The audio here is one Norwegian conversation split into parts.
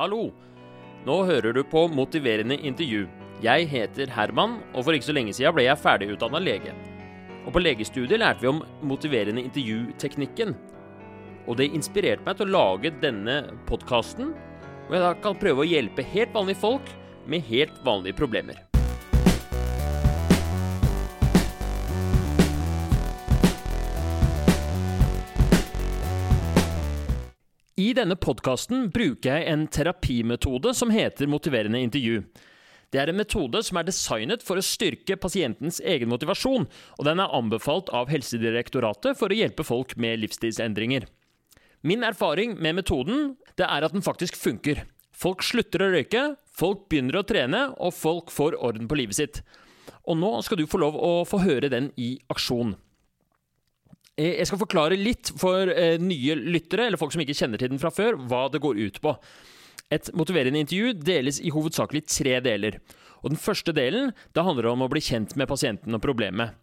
Hallo! Nå hører du på Motiverende intervju. Jeg heter Herman, og for ikke så lenge siden ble jeg ferdigutdanna lege. Og på legestudiet lærte vi om motiverende intervjuteknikken. Og det inspirerte meg til å lage denne podkasten, hvor jeg da kan prøve å hjelpe helt vanlige folk med helt vanlige problemer. I denne podkasten bruker jeg en terapimetode som heter motiverende intervju. Det er en metode som er designet for å styrke pasientens egen motivasjon, og den er anbefalt av Helsedirektoratet for å hjelpe folk med livsstilsendringer. Min erfaring med metoden det er at den faktisk funker. Folk slutter å røyke, folk begynner å trene, og folk får orden på livet sitt. Og nå skal du få lov å få høre den i aksjon. Eh, jeg skal forklare litt for eh, nye lyttere, eller folk som ikke kjenner til den fra før, hva det går ut på. Et motiverende intervju deles i hovedsakelig tre deler. Og Den første delen det handler om å bli kjent med pasienten og problemet.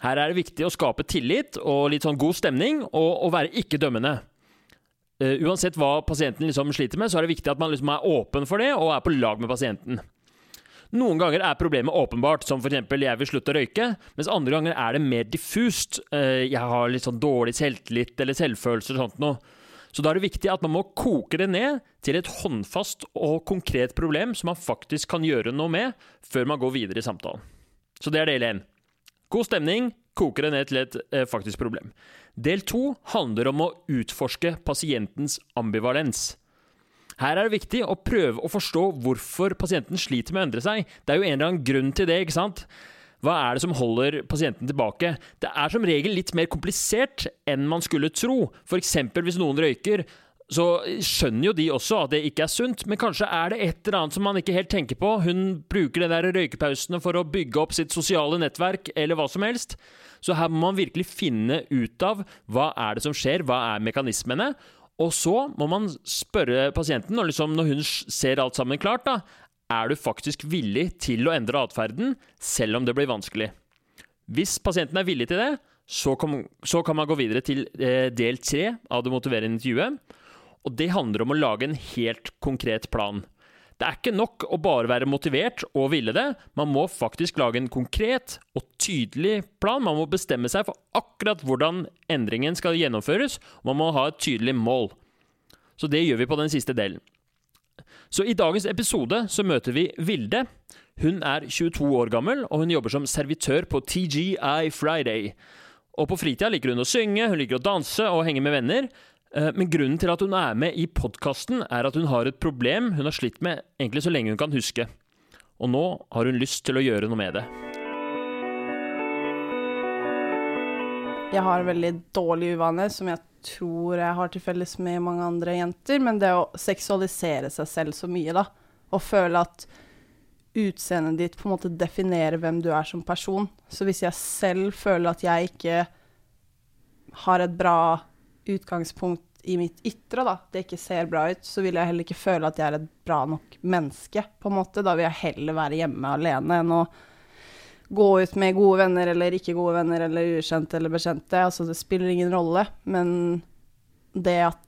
Her er det viktig å skape tillit og litt sånn god stemning, og å være ikke dømmende. Uh, uansett hva pasienten liksom sliter med, så er det viktig at man liksom er åpen for det, og er på lag med pasienten. Noen ganger er problemet åpenbart, som f.eks. jeg vil slutte å røyke, mens andre ganger er det mer diffust. Uh, jeg har litt sånn dårlig selvtillit eller selvfølelse eller sånt noe. Så da er det viktig at man må koke det ned til et håndfast og konkret problem som man faktisk kan gjøre noe med, før man går videre i samtalen. Så det er del én. God stemning, koker det ned til et eh, faktisk problem. Del to handler om å utforske pasientens ambivalens. Her er det viktig å prøve å forstå hvorfor pasienten sliter med å endre seg. Det er jo en eller annen grunn til det, ikke sant? Hva er det som holder pasienten tilbake? Det er som regel litt mer komplisert enn man skulle tro. F.eks. hvis noen røyker, så skjønner jo de også at det ikke er sunt, men kanskje er det et eller annet som man ikke helt tenker på. Hun bruker de der røykepausene for å bygge opp sitt sosiale nettverk, eller hva som helst. Så her må man virkelig finne ut av hva er det som skjer, hva er mekanismene. Og så må man spørre pasienten, og liksom når hun ser alt sammen klart, da, er du faktisk villig til å endre atferden, selv om det blir vanskelig. Hvis pasienten er villig til det, så kan, så kan man gå videre til eh, del tre av det motiverende intervjuet. Og det handler om å lage en helt konkret plan. Det er ikke nok å bare være motivert og ville det. Man må faktisk lage en konkret og tydelig plan. Man må bestemme seg for akkurat hvordan endringen skal gjennomføres. Og man må ha et tydelig mål. Så det gjør vi på den siste delen. Så i dagens episode så møter vi Vilde. Hun er 22 år gammel, og hun jobber som servitør på TGI Friday. Og på fritida liker hun å synge, hun liker å danse og henge med venner. Eh, men grunnen til at hun er med i podkasten, er at hun har et problem hun har slitt med egentlig så lenge hun kan huske. Og nå har hun lyst til å gjøre noe med det. Jeg har en veldig dårlig uvane som jeg tror jeg har til felles med mange andre jenter, men det å seksualisere seg selv så mye, da, og føle at utseendet ditt på en måte definerer hvem du er som person. Så hvis jeg selv føler at jeg ikke har et bra utgangspunkt i mitt ytre, da, det ikke ser bra ut, så vil jeg heller ikke føle at jeg er et bra nok menneske, på en måte. Da vil jeg heller være hjemme alene enn å gå ut med gode venner eller ikke gode venner eller ukjente eller bekjente. Altså, det spiller ingen rolle, men det at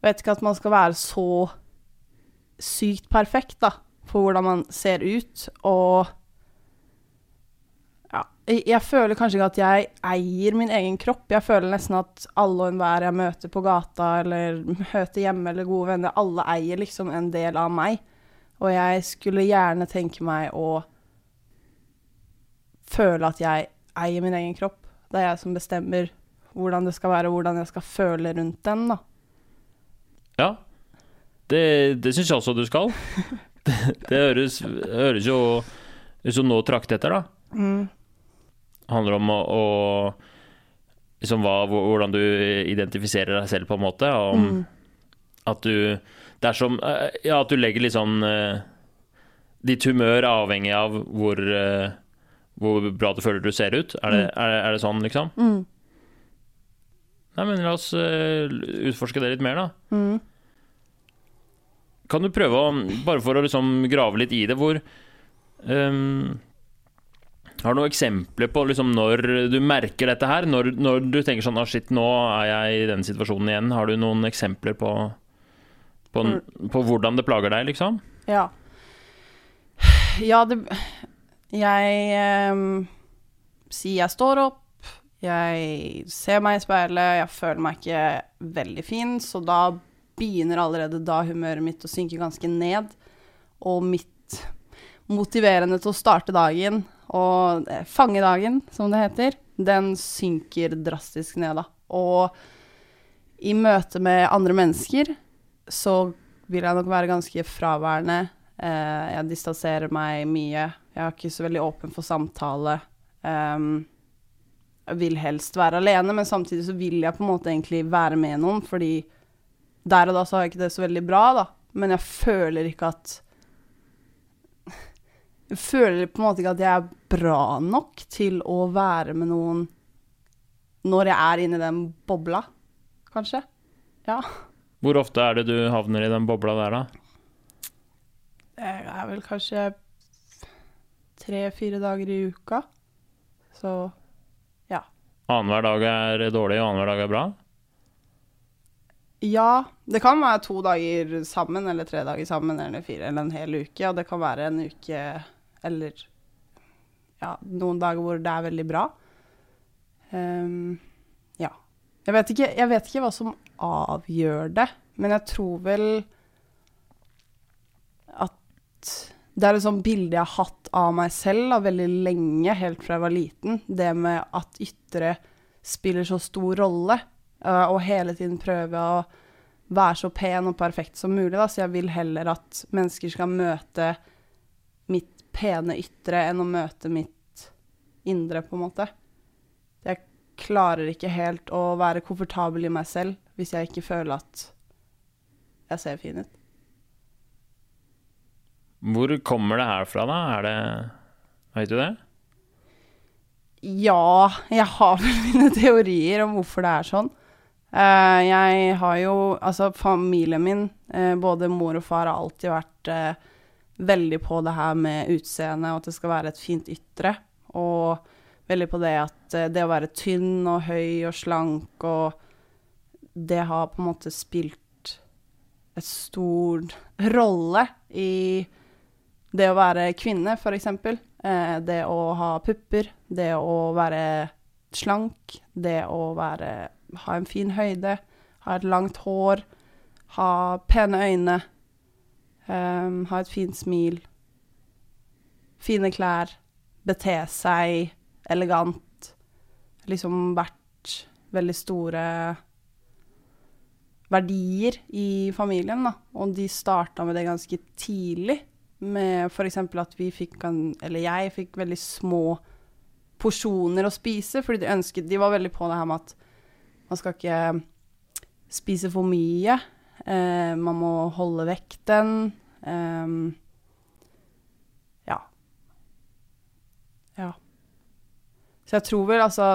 Jeg vet ikke at man skal være så sykt perfekt, da, på hvordan man ser ut, og jeg føler kanskje ikke at jeg eier min egen kropp. Jeg føler nesten at alle og enhver jeg møter på gata eller møter hjemme eller gode venner, alle eier liksom en del av meg. Og jeg skulle gjerne tenke meg å føle at jeg eier min egen kropp. Det er jeg som bestemmer hvordan det skal være, og hvordan jeg skal føle rundt den, da. Ja. Det, det syns jeg også du skal. Det, det høres, høres, jo ut som noe trakter etter, da. Mm. Handler om å, å liksom hva, hvordan du identifiserer deg selv, på en måte. Om mm. at du dersom eh, Ja, at du legger litt sånn uh, Ditt humør er avhengig av hvor, uh, hvor bra du føler du ser ut. Er det, mm. er, er det sånn, liksom? Mm. Nei, men la oss utforske det litt mer, da. Mm. Kan du prøve å, bare for å liksom grave litt i det, hvor um, Har du noen eksempler på liksom når du merker dette her? Når, når du tenker sånn ah, shit, nå er jeg i den situasjonen igjen. Har du noen eksempler på, på, på hvordan det plager deg, liksom? Ja. Ja, det Jeg eh, sier jeg står opp, jeg ser meg i speilet, jeg føler meg ikke veldig fin, så da begynner allerede da humøret mitt å synke ganske ned. Og mitt motiverende til å starte dagen og fangedagen, som det heter, den synker drastisk ned, da. Og i møte med andre mennesker så vil jeg nok være ganske fraværende. Eh, jeg distanserer meg mye. Jeg er ikke så veldig åpen for samtale. Um, jeg vil helst være alene, men samtidig så vil jeg på en måte egentlig være med noen, fordi der og da så har jeg ikke det så veldig bra, da. Men jeg føler ikke at Jeg føler på en måte ikke at jeg er bra nok til å være med noen når jeg er inni den bobla, kanskje. Ja. Hvor ofte er det du havner i den bobla der, da? Det er vel kanskje tre-fire dager i uka. Så Annenhver dag er dårlig, og annenhver dag er bra? Ja, det kan være to dager sammen, eller tre dager sammen, eller fire, eller en hel uke. Og det kan være en uke eller ja, noen dager hvor det er veldig bra. Um, ja. Jeg vet, ikke, jeg vet ikke hva som avgjør det, men jeg tror vel at det er et sånt bilde jeg har hatt av meg selv da, veldig lenge, helt fra jeg var liten. Det med at ytre spiller så stor rolle, uh, og hele tiden prøve å være så pen og perfekt som mulig. Da. Så jeg vil heller at mennesker skal møte mitt pene ytre enn å møte mitt indre, på en måte. Jeg klarer ikke helt å være komfortabel i meg selv hvis jeg ikke føler at jeg ser fin ut. Hvor kommer det her fra, da? Er det Veit du det? Ja, jeg har vel mine teorier om hvorfor det er sånn. Uh, jeg har jo Altså, familien min, uh, både mor og far, har alltid vært uh, veldig på det her med utseende, og at det skal være et fint ytre. Og veldig på det at det å være tynn og høy og slank og Det har på en måte spilt et stor rolle i det å være kvinne, f.eks. Eh, det å ha pupper, det å være slank, det å være, ha en fin høyde, ha et langt hår, ha pene øyne, um, ha et fint smil, fine klær, bete seg elegant. Liksom vært veldig store verdier i familien, da. Og de starta med det ganske tidlig med f.eks. at vi fikk Eller jeg fikk veldig små porsjoner å spise, fordi de ønsket De var veldig på det her med at man skal ikke spise for mye. Eh, man må holde vekten. Eh, ja. Ja. Så jeg tror vel altså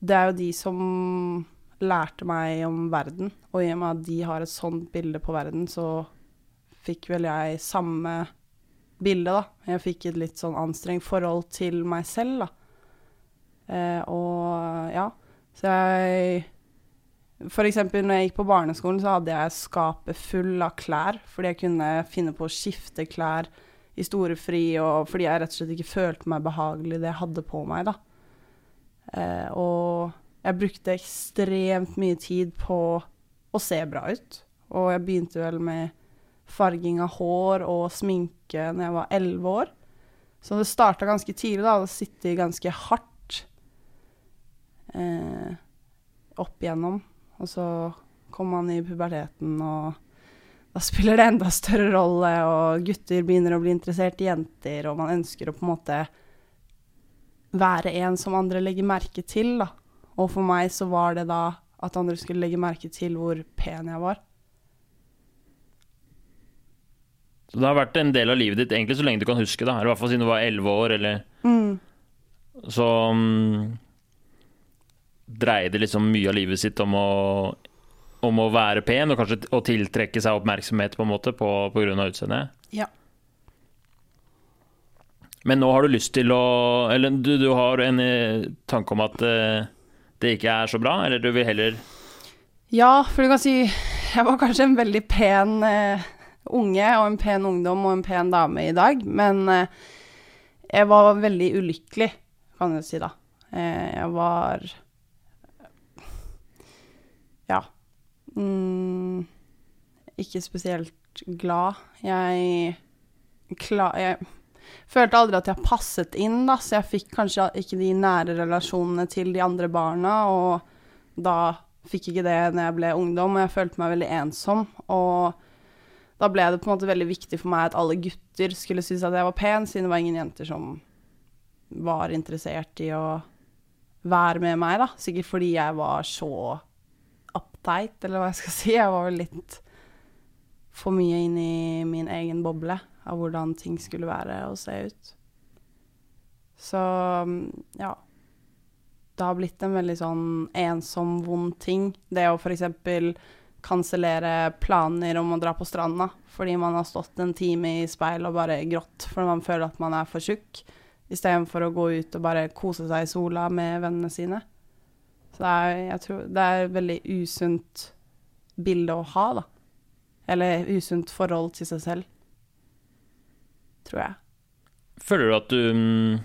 Det er jo de som lærte meg om verden, og i og med at de har et sånt bilde på verden, så fikk vel jeg samme bilde, da. Jeg fikk et litt sånn anstrengt forhold til meg selv, da. Eh, og ja, så jeg Eksempel når jeg gikk på barneskolen, så hadde jeg skapet full av klær, fordi jeg kunne finne på å skifte klær i store fri, og fordi jeg rett og slett ikke følte meg behagelig i det jeg hadde på meg, da. Eh, og jeg brukte ekstremt mye tid på å se bra ut, og jeg begynte vel med farging av hår og sminke når jeg var elleve år. Så det starta ganske tidlig, da. Det sitter ganske hardt eh, opp igjennom. Og så kommer man i puberteten, og da spiller det enda større rolle, og gutter begynner å bli interessert i jenter, og man ønsker å på en måte være en som andre legger merke til, da. Og for meg så var det da at andre skulle legge merke til hvor pen jeg var. Så det har vært en del av livet ditt egentlig så lenge du kan huske. Eller i hvert fall siden du var elleve år, eller mm. Så um, dreide liksom mye av livet sitt om å, om å være pen, og kanskje å tiltrekke seg oppmerksomhet på en måte på, på grunn av utseendet. Ja. Men nå har du lyst til å Eller du, du har en eh, tanke om at uh, det ikke er så bra, eller du vil heller Ja, for du kan si Jeg var kanskje en veldig pen uh, unge og en pen ungdom og en pen dame i dag, men uh, jeg var veldig ulykkelig, kan du si da. Jeg var Ja. Mm, ikke spesielt glad. Jeg klar, Jeg følte aldri at jeg passet inn, da, så jeg fikk kanskje ikke de nære relasjonene til de andre barna, og da fikk ikke det når jeg ble ungdom, og jeg følte meg veldig ensom. Og da ble det på en måte veldig viktig for meg at alle gutter skulle synes at jeg var pen, siden det var ingen jenter som var interessert i å være med meg, da. Sikkert fordi jeg var så uptight, eller hva jeg skal si. Jeg var vel litt for mye inn i min egen boble av hvordan ting skulle være og se ut. Så ja. Det har blitt en veldig sånn ensom, vond ting. Det å f.eks. kansellere planer om å dra på stranda fordi man har stått en time i speil og bare grått fordi man føler at man er for tjukk, istedenfor å gå ut og bare kose seg i sola med vennene sine. Så det er, tror, det er et veldig usunt bilde å ha, da. Eller usunt forhold til seg selv tror jeg. Føler du at du mm,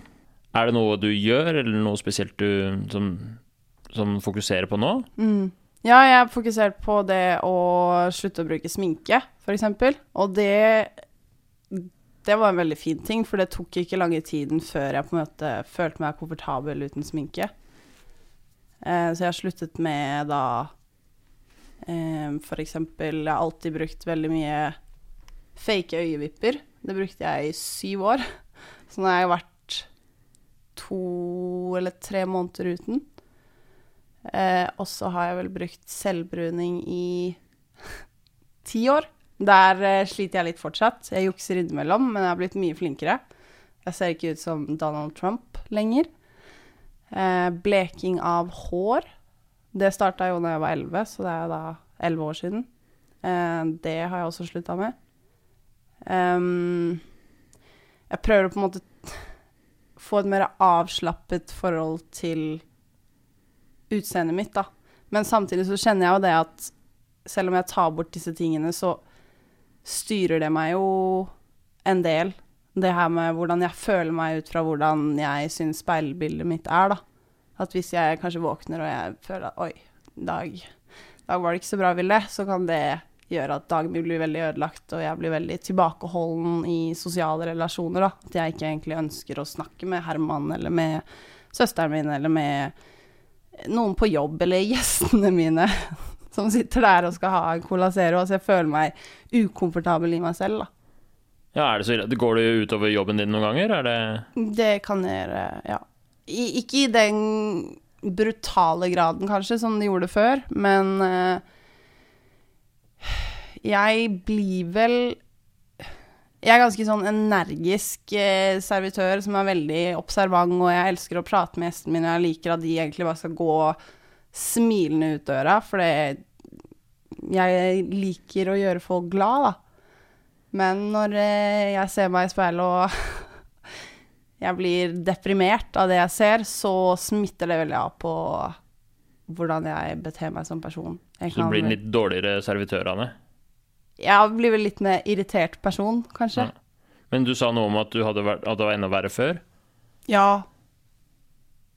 Er det noe du gjør, eller noe spesielt du som, som fokuserer på nå? Mm. Ja, jeg fokusert på det å slutte å bruke sminke, f.eks. Og det det var en veldig fin ting, for det tok ikke lange tiden før jeg på en måte følte meg komfortabel uten sminke. Eh, så jeg har sluttet med da eh, For eksempel Jeg har alltid brukt veldig mye fake øyevipper. Det brukte jeg i syv år. Så nå har jeg vært to eller tre måneder uten. Eh, og så har jeg vel brukt selvbruning i ti år. Der eh, sliter jeg litt fortsatt. Jeg jukser innimellom, men jeg har blitt mye flinkere. Jeg ser ikke ut som Donald Trump lenger. Eh, bleking av hår. Det starta jo da jeg var elleve, så det er da elleve år siden. Eh, det har jeg også slutta med. Jeg prøver å på en måte få et mer avslappet forhold til utseendet mitt, da. Men samtidig så kjenner jeg jo det at selv om jeg tar bort disse tingene, så styrer det meg jo en del. Det her med hvordan jeg føler meg ut fra hvordan jeg syns speilbildet mitt er, da. At hvis jeg kanskje våkner og jeg føler at oi, dag, dag var det ikke så bra, Vilde, så kan det gjøre at dagen min blir veldig ødelagt, og jeg blir veldig tilbakeholden i sosiale relasjoner. Da. At jeg ikke egentlig ønsker å snakke med Herman eller med søsteren min eller med noen på jobb eller gjestene mine som sitter der og skal ha en Cola Zero. Altså jeg føler meg ukomfortabel i meg selv, da. Ja, er det så ille? Går det utover jobben din noen ganger? Er det Det kan gjøre, ja. I, ikke i den brutale graden, kanskje, som det gjorde før, men uh, jeg blir vel Jeg er ganske sånn energisk eh, servitør som er veldig observant, og jeg elsker å prate med gjestene mine, og jeg liker at de egentlig bare skal gå smilende ut døra, for jeg liker å gjøre folk glad, da. Men når eh, jeg ser meg i speilet og jeg blir deprimert av det jeg ser, så smitter det veldig av på hvordan jeg beter meg som person. Jeg så du blir en litt dårligere servitør av det? Jeg blir vel litt mer irritert person, kanskje. Ja. Men du sa noe om at, vært, at, det var enda verre før? Ja.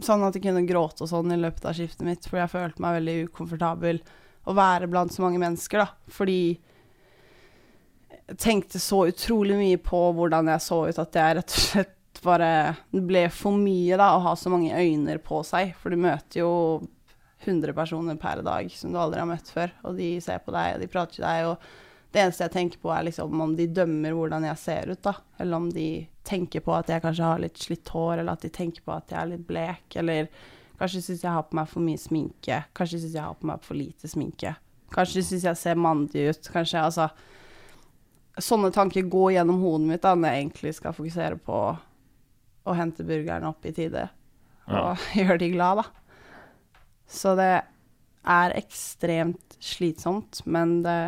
Sånn at jeg kunne gråte og sånn i løpet av skiftet mitt, for jeg følte meg veldig ukomfortabel å være blant så mange mennesker, da. Fordi tenkte så utrolig mye på hvordan jeg så ut, at jeg rett og slett bare Det ble for mye, da, å ha så mange øyne på seg, for du møter jo 100 personer per dag som du aldri har møtt før, og de ser på deg, og de prater til deg, og det eneste jeg tenker på, er liksom om de dømmer hvordan jeg ser ut, da. Eller om de tenker på at jeg kanskje har litt slitt hår, eller at de tenker på at jeg er litt blek, eller kanskje syns jeg har på meg for mye sminke. Kanskje syns jeg har på meg for lite sminke. Kanskje syns jeg ser mandig ut. Kanskje altså Sånne tanker går gjennom hodet mitt da, når jeg egentlig skal fokusere på å hente burgerne opp i tide. Og ja. gjøre de glad, da. Så det er ekstremt slitsomt, men det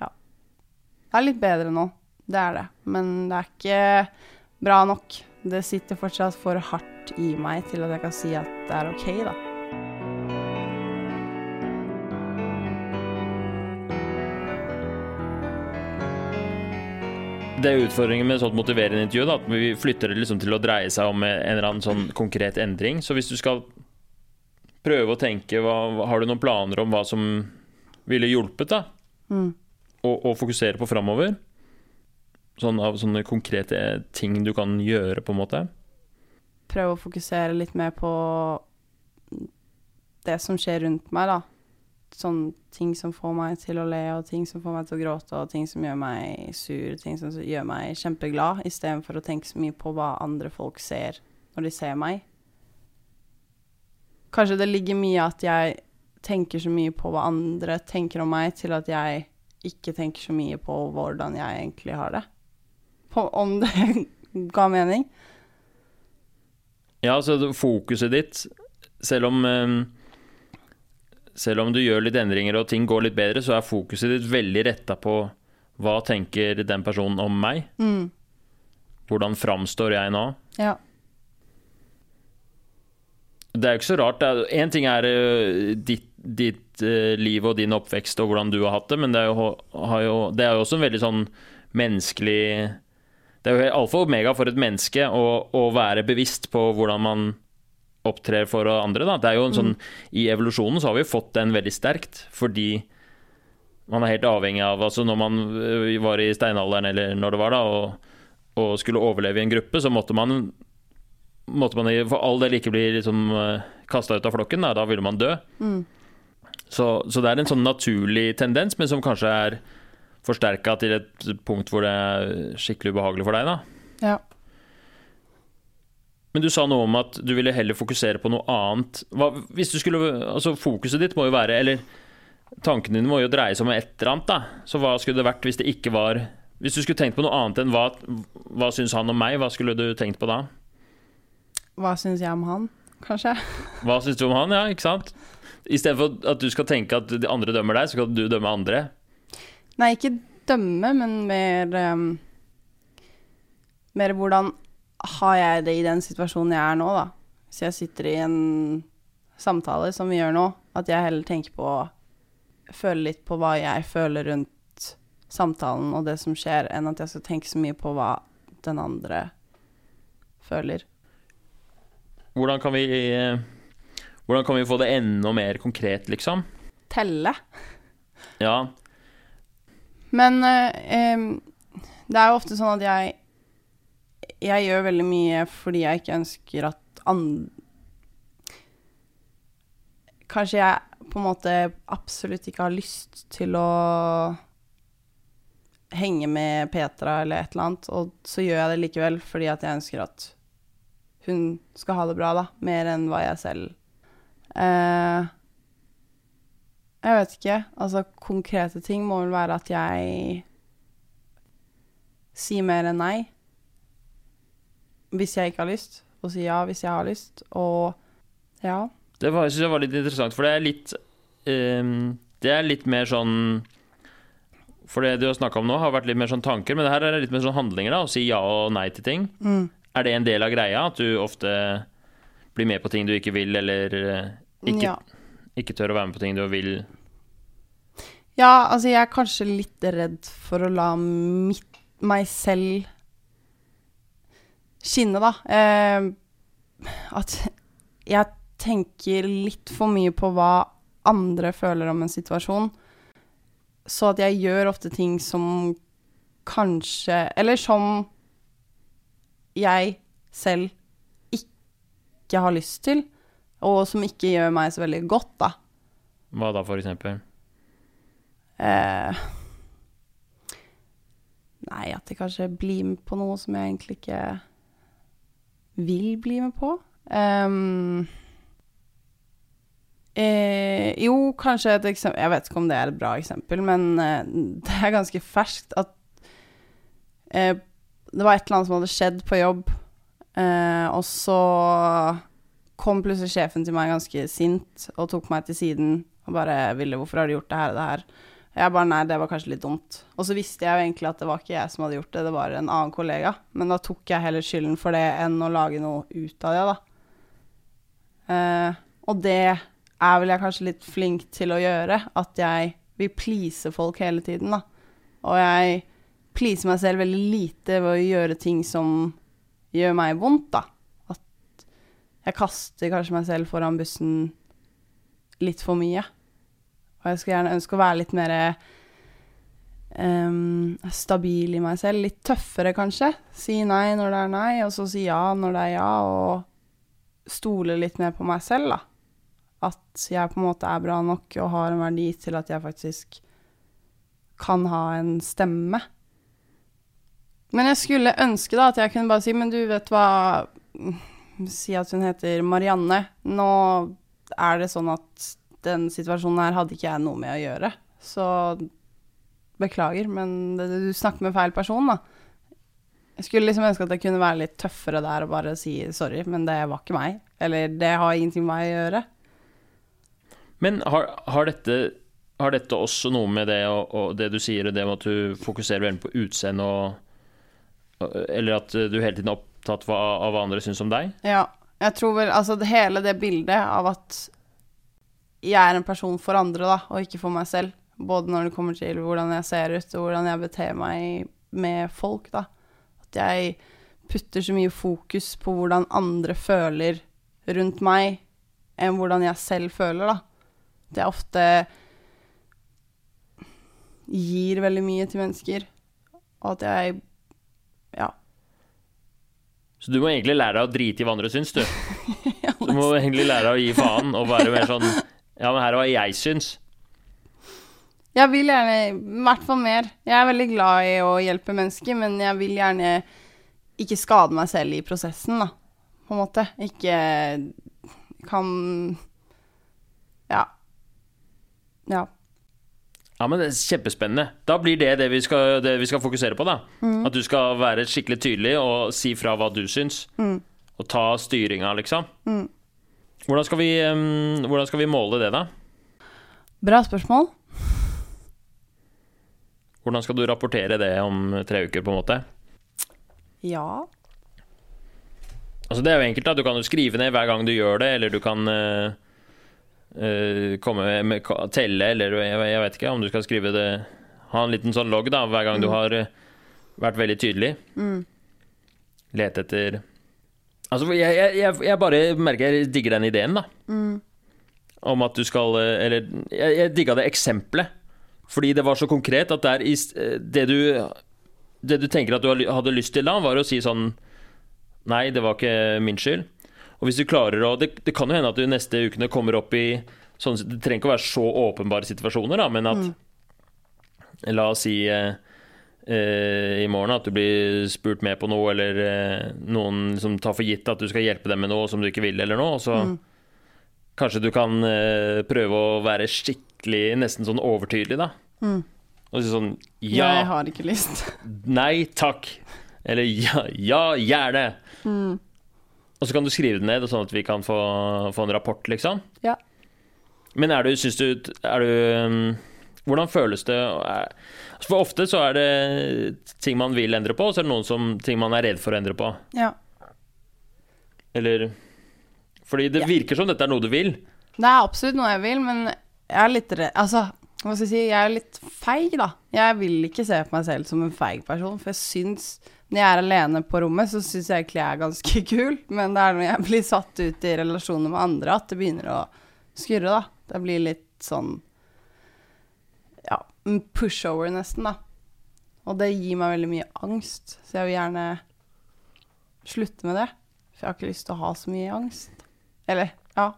Ja. det er litt bedre nå, det er det. Men det er ikke bra nok. Det sitter fortsatt for hardt i meg til at jeg kan si at det er OK, da. Det er utfordringen med et sånt motiverende intervju, da, at vi flytter det liksom til å dreie seg om en eller annen sånn konkret endring. Så hvis du skal prøve å tenke hva, Har du noen planer om hva som ville hjulpet, da? Mm. Og, og fokusere på framover? Sånn av sånne konkrete ting du kan gjøre, på en måte? Prøve å fokusere litt mer på det som skjer rundt meg, da. Sånn ting som får meg til å le, og ting som får meg til å gråte, og ting som gjør meg sur, ting som gjør meg kjempeglad, istedenfor å tenke så mye på hva andre folk ser når de ser meg. Kanskje det ligger mye at jeg tenker så mye på hva andre tenker om meg, til at jeg ikke tenker så mye på hvordan jeg egentlig har det. På, om det ga mening? Ja, så fokuset ditt, selv om eh, selv om du gjør litt endringer og ting går litt bedre, så er fokuset ditt veldig retta på hva tenker den personen om meg? Mm. Hvordan framstår jeg nå? Ja. Det er jo ikke så rart. Én ting er uh, ditt, ditt uh, liv og din oppvekst og hvordan du har hatt det, men det er jo, jo, det er jo også en veldig sånn menneskelig Det er jo alfa og omega for et menneske å, å være bevisst på hvordan man opptrer for andre. Da. Det er jo en sånn, I evolusjonen så har vi fått den veldig sterkt, fordi man er helt avhengig av altså Når man øh, var i steinalderen, eller når det var, da, og, og skulle overleve i en gruppe, så måtte man, måtte man for all del ikke bli liksom, øh, kasta ut av flokken. Da, da ville man dø. Mm. Så, så, det er en sånn naturlig tendens, men som kanskje er forsterka til et punkt hvor det er skikkelig ubehagelig for deg. da. Ja. Men du sa noe om at du ville heller fokusere på noe annet. Hva, hvis du skulle, altså Fokuset ditt må jo være Eller tankene dine må jo dreie seg om et eller annet. da. Så hva skulle det vært hvis det ikke var Hvis du skulle tenkt på noe annet enn hva, hva syns han om meg, hva skulle du tenkt på da? Hva syns jeg om han, kanskje? Hva syns du om han, ja, ikke sant? Istedenfor at du skal tenke at de andre dømmer deg, så skal du dømme andre. Nei, ikke dømme, men mer um, Mer hvordan har jeg det i den situasjonen jeg er nå, da? Hvis jeg sitter i en samtale som vi gjør nå, at jeg heller tenker på Føler litt på hva jeg føler rundt samtalen og det som skjer, enn at jeg skal tenke så mye på hva den andre føler. Hvordan kan vi Hvordan kan vi få det enda mer konkret, liksom? Telle. Ja. Men eh, det er jo ofte sånn at jeg jeg gjør veldig mye fordi jeg ikke ønsker at andre Kanskje jeg på en måte absolutt ikke har lyst til å henge med Petra eller et eller annet, og så gjør jeg det likevel fordi at jeg ønsker at hun skal ha det bra, da, mer enn hva jeg selv eh, Jeg vet ikke. Altså, konkrete ting må vel være at jeg sier mer enn nei hvis jeg ikke har lyst, og si ja hvis jeg har lyst, og ja. Det var, jeg synes jeg var litt interessant, for det er litt um, Det er litt mer sånn For det du har snakka om nå, har vært litt mer sånn tanker, men det her er litt mer sånn handlinger, da. Å si ja og nei til ting. Mm. Er det en del av greia? At du ofte blir med på ting du ikke vil, eller eh, ikke, Ja. ikke tør å være med på ting du vil? ja, altså jeg er kanskje litt redd for å la mitt, meg selv skinne, da. Eh, at jeg tenker litt for mye på hva andre føler om en situasjon. Så at jeg gjør ofte ting som kanskje Eller som jeg selv ikke har lyst til, og som ikke gjør meg så veldig godt, da. Hva da, for eksempel? Eh, nei, at jeg kanskje blir med på noe som jeg egentlig ikke vil bli med på. Um, eh, jo, kanskje et eksempel Jeg vet ikke om det er et bra eksempel, men eh, det er ganske ferskt at eh, det var et eller annet som hadde skjedd på jobb, eh, og så kom plutselig sjefen til meg ganske sint og tok meg til siden og bare ville 'Hvorfor har du gjort det her og det her?' Jeg bare nei, det var kanskje litt dumt. Og så visste jeg jo egentlig at det var ikke jeg som hadde gjort det, det var en annen kollega. Men da tok jeg heller skylden for det enn å lage noe ut av det, da. Eh, og det er vel jeg kanskje litt flink til å gjøre, at jeg vil please folk hele tiden, da. Og jeg pleaser meg selv veldig lite ved å gjøre ting som gjør meg vondt, da. At jeg kaster kanskje meg selv foran bussen litt for mye. Og jeg skulle gjerne ønske å være litt mer um, stabil i meg selv. Litt tøffere, kanskje. Si nei når det er nei, og så si ja når det er ja, og stole litt mer på meg selv, da. At jeg på en måte er bra nok og har en verdi til at jeg faktisk kan ha en stemme. Men jeg skulle ønske da at jeg kunne bare si Men du, vet hva Si at hun heter Marianne. Nå er det sånn at den situasjonen her hadde ikke jeg noe med å gjøre. Så beklager, men du snakker med feil person, da. Jeg skulle liksom ønske at jeg kunne være litt tøffere der og bare si sorry, men det var ikke meg. Eller det har ingenting med meg å gjøre. Men har, har, dette, har dette, også noe med det, og, og det du sier, og det med at du fokuserer veldig på utseende og Eller at du hele tiden er opptatt av hva andre syns om deg? Ja. Jeg tror vel Altså, hele det bildet av at jeg er en person for andre, da, og ikke for meg selv. Både når det kommer til hvordan jeg ser ut, og hvordan jeg beter meg med folk, da. At jeg putter så mye fokus på hvordan andre føler rundt meg, enn hvordan jeg selv føler, da. At jeg ofte gir veldig mye til mennesker, og at jeg ja. Så du må egentlig lære deg å drite i hva andre syns, du. Du må egentlig lære deg å gi faen og være mer sånn ja, men her er hva jeg syns. Jeg vil gjerne I hvert fall mer. Jeg er veldig glad i å hjelpe mennesker, men jeg vil gjerne ikke skade meg selv i prosessen, da. På en måte. Ikke kan Ja. Ja. Ja, men det er Kjempespennende. Da blir det det vi skal, det vi skal fokusere på. da. Mm. At du skal være skikkelig tydelig og si fra hva du syns. Mm. Og ta styringa, liksom. Mm. Hvordan skal, vi, um, hvordan skal vi måle det, da? Bra spørsmål. Hvordan skal du rapportere det om tre uker, på en måte? Ja Altså, det er jo enkelt, da. Du kan jo skrive ned hver gang du gjør det, eller du kan uh, uh, komme med, telle, eller jeg, jeg, vet ikke om du skal skrive det Ha en liten sånn logg, da, hver gang mm. du har uh, vært veldig tydelig. Mm. Lete etter Altså, jeg, jeg, jeg, bare merker jeg digger den ideen, da. Mm. Om at du skal eh, Eller jeg, jeg digga det eksempelet. Fordi det var så konkret at der, eh, det, du, det du tenker at du hadde lyst til da, var å si sånn Nei, det var ikke min skyld. Og hvis du klarer å Det, det kan jo hende at du neste ukene kommer opp i sånn, Det trenger ikke å være så åpenbare situasjoner, da, men at mm. La oss si eh, eh, i morgen at du blir spurt med på noe, eller eh, noen som tar for gitt at du skal hjelpe dem med noe som du ikke vil, eller noe. Så mm. kanskje du kan eh, prøve å være skikkelig, nesten sånn overtydelig, da. Mm. Og si sånn Ja. Jeg har ikke lyst. Nei takk. Eller ja, ja gjerne. Mm. Og så kan du skrive det ned, sånn at vi kan få, få en rapport, liksom. Ja. Men er du, syns du Er du um, Hvordan føles det? For ofte så er det ting man vil endre på, og så er det noen som, ting man er redd for å endre på. Ja. Eller Fordi det ja. virker som dette er noe du vil. Det er absolutt noe jeg vil, men jeg er litt redd Altså, hva skal jeg si, jeg er litt feig, da. Jeg vil ikke se på meg selv som en feig person, for jeg syns når jeg er alene på rommet, så syns jeg egentlig jeg er ganske kul, men det er når jeg blir satt ut i relasjoner med andre, at det begynner å skurre, da. Det blir litt sånn pushover, nesten, da. Og det gir meg veldig mye angst, så jeg vil gjerne slutte med det. For jeg har ikke lyst til å ha så mye angst. Eller, ja.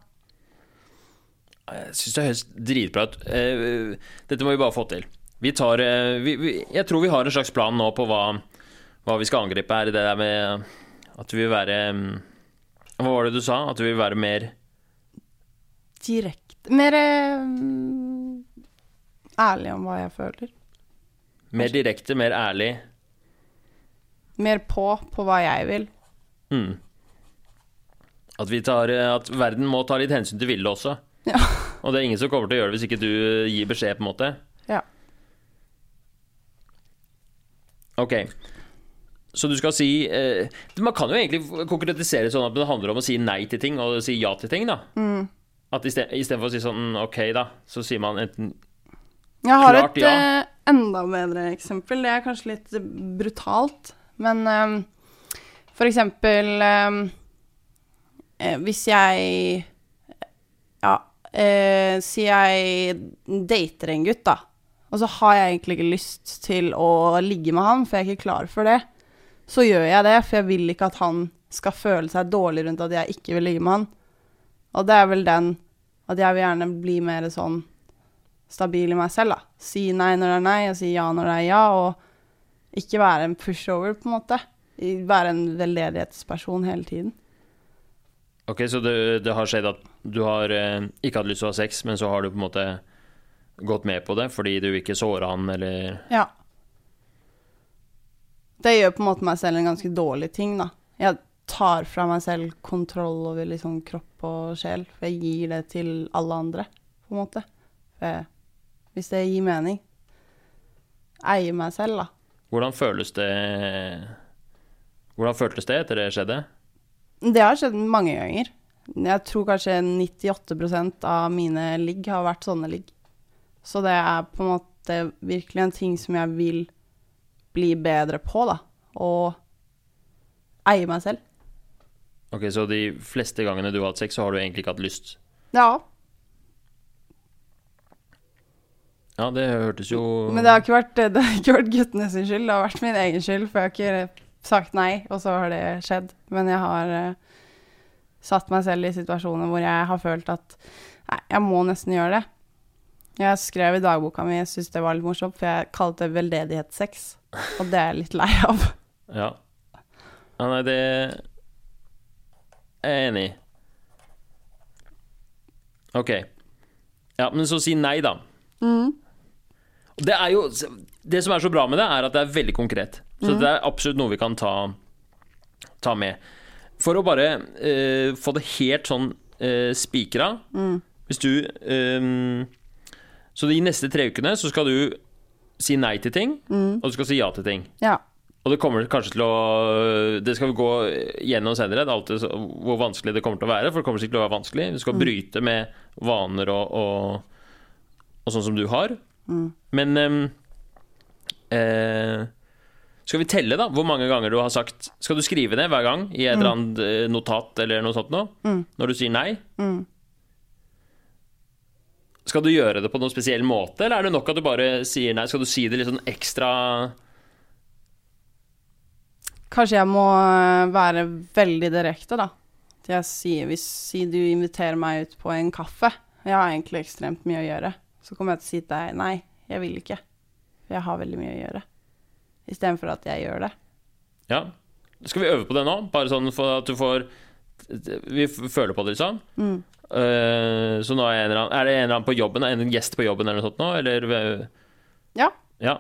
Jeg syns det høres dritbra ut. Uh, dette må vi bare få til. Vi tar uh, vi, vi, Jeg tror vi har en slags plan nå på hva, hva vi skal angripe her. Det der med at du vil være um, Hva var det du sa? At du vil være mer Direkte Mer um, ærlig om hva jeg føler. Mer direkte, mer ærlig? Mer på på hva jeg vil. Mm. At, tar, at, verden må ta litt hensyn til Ville også. Ja. Og det er ingen som kommer til å gjøre det hvis ikke du gir beskjed, på en måte. Ja. Ok. Så du skal si eh, Man kan jo egentlig konkretisere sånn at det handler om å si nei til ting og si ja til ting, da. Mm. At Istedenfor å si sånn OK, da, så sier man enten Jeg har Klart et ja. uh, enda bedre eksempel. Det er kanskje litt brutalt, men eh, for eksempel eh, Hvis jeg Ja, uh, si jeg dater en gutt, da. Og så har jeg egentlig ikke lyst til å ligge med han, for jeg er ikke klar for det. Så gjør jeg det, for jeg vil ikke at han skal føle seg dårlig rundt at jeg ikke vil ligge med han. Og det er vel den at jeg vil gjerne bli mer sånn stabil i meg selv, da. Si nei når det er nei, og si ja når det er ja, og ikke være en pushover, på en måte. Være en veldedighetsperson hele tiden. Ok, så det, det har skjedd at du har eh, ikke hatt lyst til å ha sex, men så har du på en måte gått med på det fordi du ikke såra han, eller Ja. Det gjør på en måte meg selv en ganske dårlig ting, da. Jeg tar fra meg selv kontroll over liksom kropp og sjel, for jeg gir det til alle andre, på en måte. For jeg, hvis det gir mening. Eie meg selv, da. Hvordan føles det Hvordan føltes det etter det skjedde? Det har skjedd mange ganger. Jeg tror kanskje 98% av mine ligg har vært sånne ligg. Så det er på en måte virkelig en ting som jeg vil bli bedre på, da. Og eie meg selv. Ok, Så de fleste gangene du har hatt sex, så har du egentlig ikke hatt lyst? Ja, Ja, det hørtes jo men det har ikke vært, har ikke vært guttene sin skyld, det har vært min egen skyld, for jeg har ikke sagt nei, og så har det skjedd. Men jeg har uh, satt meg selv i situasjoner hvor jeg har følt at nei, jeg må nesten gjøre det. Jeg skrev i dagboka mi, jeg syntes det var litt morsomt, for jeg kalte det veldedighetssex, og det er jeg litt lei av. Ja. ja nei, det er jeg enig i. Ok. Ja, men så si nei, da. Det jo Det som er så bra med det, er at det er veldig konkret. Så det er absolutt noe vi kan ta, ta med. For å bare uh, få det helt sånn uh, spikra Hvis du um, Så de neste tre ukene så skal du si nei til ting, og du skal si ja til ting. Ja. Og det kommer kanskje til å Det skal vi gå gjennom senere, det er alltid så, hvor vanskelig det kommer til å være. For det kommer sikkert til å være vanskelig. Du skal bryte med vaner og, og, og sånn som du har. Men ehm, eh, Skal vi telle, da, hvor mange ganger du har sagt Skal du skrive ned hver gang i et eller annet eh, notat eller noe sånt nå? Når du sier nei? Skal du gjøre det på noen spesiell måte, eller er det nok at du bare sier nei? Skal du si det litt sånn ekstra Kanskje jeg må øh, være veldig direkte, da. At Jeg sier, hvis si du inviterer meg ut på en kaffe, jeg har egentlig ekstremt mye å gjøre, så kommer jeg til å si til deg nei, jeg vil ikke. For jeg har veldig mye å gjøre. Istedenfor at jeg gjør det. Ja. Skal vi øve på det nå? Bare sånn for at du får Vi føler på det, liksom. Eh, så nå er, en annen, er det en eller annen på jobben, en gjest på jobben eller noe sånt nå? Eller Ja. Ja.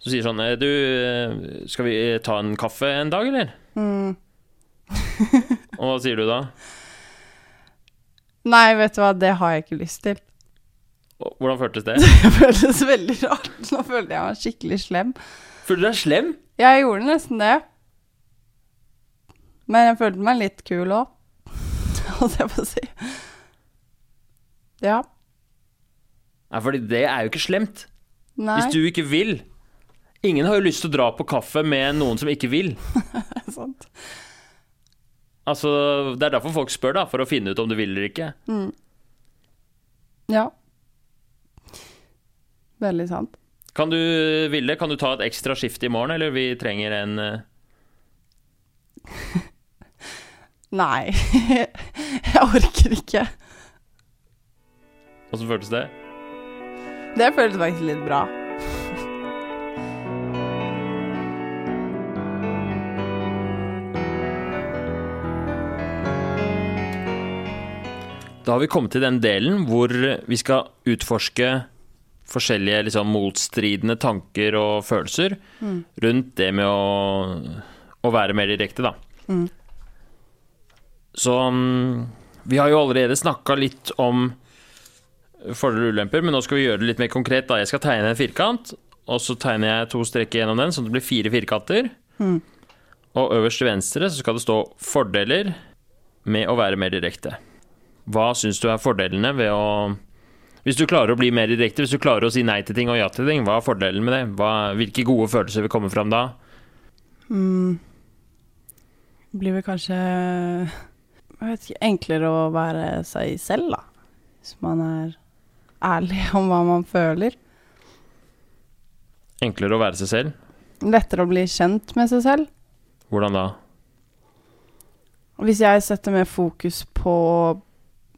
Så sier sånn eh, Du, eh, skal vi ta en kaffe en dag, eller? Og hva sier du da? Nei, vet du hva, det har jeg ikke lyst til. Hvordan føltes det? Det føltes veldig rart. Nå følte jeg meg skikkelig slem. Følte du deg slem? Jeg gjorde nesten det. Men jeg følte meg litt kul òg, holdt jeg på å si. Ja. Nei, fordi det er jo ikke slemt. Nei. Hvis du ikke vil. Ingen har jo lyst til å dra på kaffe med noen som ikke vil. Sant. Altså, Det er derfor folk spør, da, for å finne ut om du vil eller ikke. Ja. Veldig sant. Kan du ville, kan du ta et ekstra skift i morgen, eller vi trenger en eh, Nei, jeg orker ikke. Åssen føltes det? Det føltes faktisk litt bra. Da har vi kommet til den delen hvor vi skal utforske forskjellige liksom, motstridende tanker og følelser rundt det med å, å være mer direkte, da. Så mm, vi har jo allerede snakka litt om fordeler og ulemper, men nå skal vi gjøre det litt mer konkret. da Jeg skal tegne en firkant, og så tegner jeg to streker gjennom den, sånn at det blir fire firkanter. Mm. Og øverst til venstre så skal det stå 'fordeler med å være mer direkte'. Hva syns du er fordelene ved å Hvis du klarer å bli mer direkte, hvis du klarer å si nei til ting og ja til ting, hva er fordelen med det? Hva, hvilke gode følelser vil komme fram da? Mm. Blir vel kanskje jeg vet ikke, enklere å være seg selv, da. Hvis man er ærlig om hva man føler. Enklere å være seg selv? Lettere å bli kjent med seg selv. Hvordan da? Hvis jeg setter mer fokus på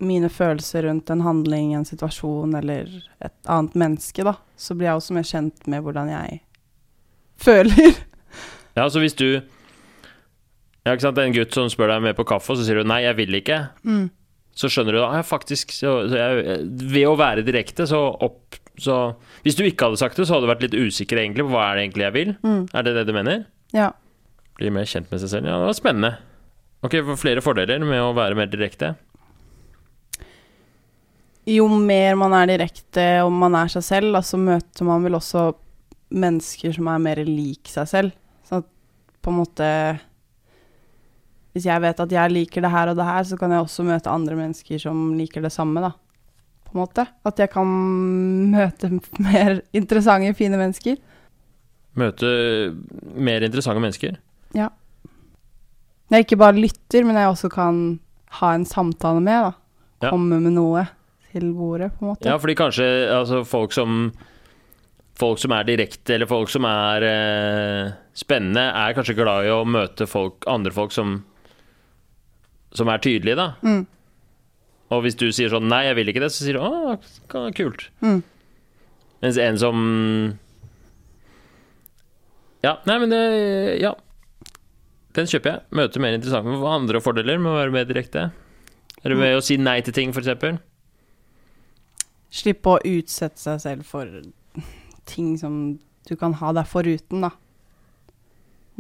mine følelser rundt en handling, en situasjon eller et annet menneske, da, så blir jeg også mer kjent med hvordan jeg føler. Ja, så hvis du Ja, ikke sant, det er en gutt som spør deg med på kaffe, og så sier du 'nei, jeg vil ikke', Mm. så skjønner du da ja, faktisk så, så jeg, Ved å være direkte, så opp så Hvis du ikke hadde sagt det, så hadde du vært litt usikker egentlig på hva er det egentlig jeg vil. Mm. Er det det du mener? Ja. Bli mer kjent med seg selv. Ja, det var spennende. Ok, flere fordeler med å være mer direkte. Jo mer man er direkte og man er seg selv, så så møter man vel også mennesker som er mer lik seg selv. Sånn at på en måte Hvis jeg vet at jeg liker det her og det her, så kan jeg også møte andre mennesker som liker det samme, da. På en måte. At jeg kan møte mer interessante, fine mennesker. Møte mer interessante mennesker. Ja. Jeg ikke bare lytter, men jeg også kan ha en samtale med, da. Ja. Komme med noe til bordet, på en måte. Ja, fordi kanskje altså, folk som Folk som er direkte, eller folk som er eh, spennende, er kanskje glad i å møte folk, andre folk som Som er tydelige, da. Mm. Og hvis du sier sånn 'nei, jeg vil ikke det', så sier du 'å, kult'. Mm. Mens en som Ja, nei, men det Ja. Den kjøper jeg. Møter mer interessant. Hva andre fordeler med å være mer direkte? Er det ved å si nei til ting, f.eks.? Slippe å utsette seg selv for ting som du kan ha deg foruten, da.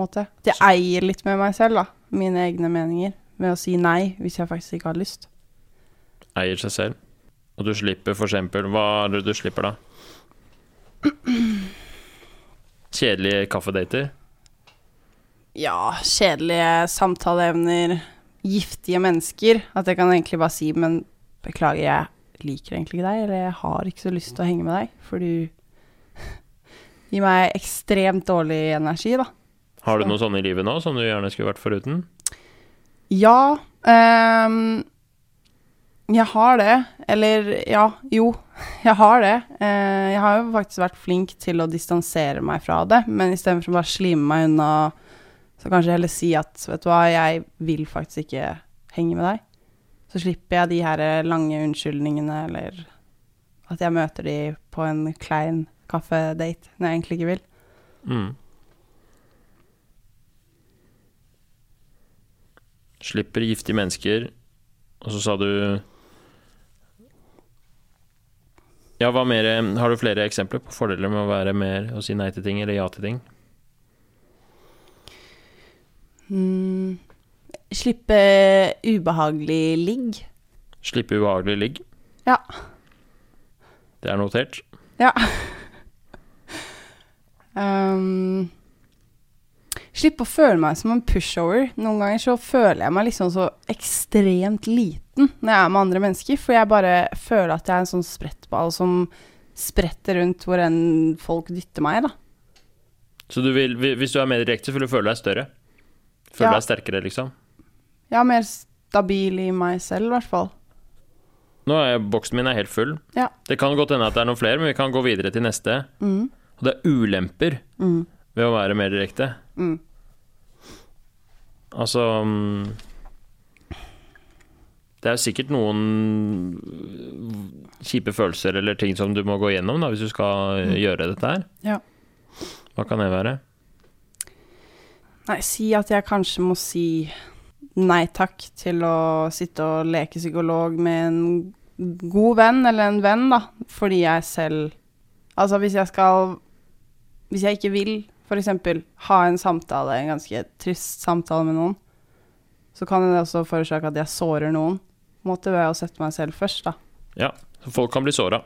Måte. At jeg eier litt med meg selv, da. Mine egne meninger. Ved å si nei hvis jeg faktisk ikke har lyst. Eier seg selv. Og du slipper f.eks. Hva er det du slipper da? Kjedelige kaffedater. Ja, kjedelige samtaleevner. Giftige mennesker. At jeg kan egentlig bare si Men beklager, jeg liker egentlig ikke deg. Eller jeg har ikke så lyst til å henge med deg. For du gir meg ekstremt dårlig energi, da. Har du noe sånn i livet nå som du gjerne skulle vært foruten? Ja. Um, jeg har det. Eller ja, jo. Jeg har det. Uh, jeg har jo faktisk vært flink til å distansere meg fra det, men istedenfor å bare slime meg unna, så kanskje heller si at vet du hva, jeg vil faktisk ikke henge med deg. Så slipper jeg de her lange unnskyldningene, eller at jeg møter de på en klein kaffedate når jeg egentlig ikke vil. Mm. Slipper giftige mennesker. Og så sa du Ja, mer Har du flere eksempler på fordeler med å være mer og si nei til ting eller ja til ting? Mm. Slippe ubehagelig ligg. Slippe ubehagelig ligg? Ja. Det er notert. Ja. um, slippe å føle meg som en pushover. Noen ganger så føler jeg meg liksom så ekstremt liten når jeg er med andre mennesker, for jeg bare føler at jeg er en sånn sprettball som spretter rundt hvor enn folk dytter meg, da. Så du vil, hvis du er mer direkte, så vil du føle deg større? Føle Ja. deg sterkere, liksom? Jeg er mer stabil i meg selv, i hvert fall. Nå er boksen min er helt full. Ja. Det kan godt hende at det er noen flere, men vi kan gå videre til neste. Mm. Og det er ulemper Mm. ved å være mer direkte. Mm. Altså mm, Det er jo sikkert noen kjipe følelser eller ting som du må gå gjennom da, hvis du skal eh, Mm. gjøre dette her. Ja. Hva kan det være? Nei, si at jeg kanskje må si nei takk til å sitte og leke psykolog med en god venn, eller en venn, da, fordi jeg selv Altså hvis jeg skal Hvis jeg ikke vil f.eks. ha en samtale, en ganske trist samtale med noen, så kan det også forårsake at jeg sårer noen, Måtte ved å sette meg selv først, da. Så folk kan bli såra.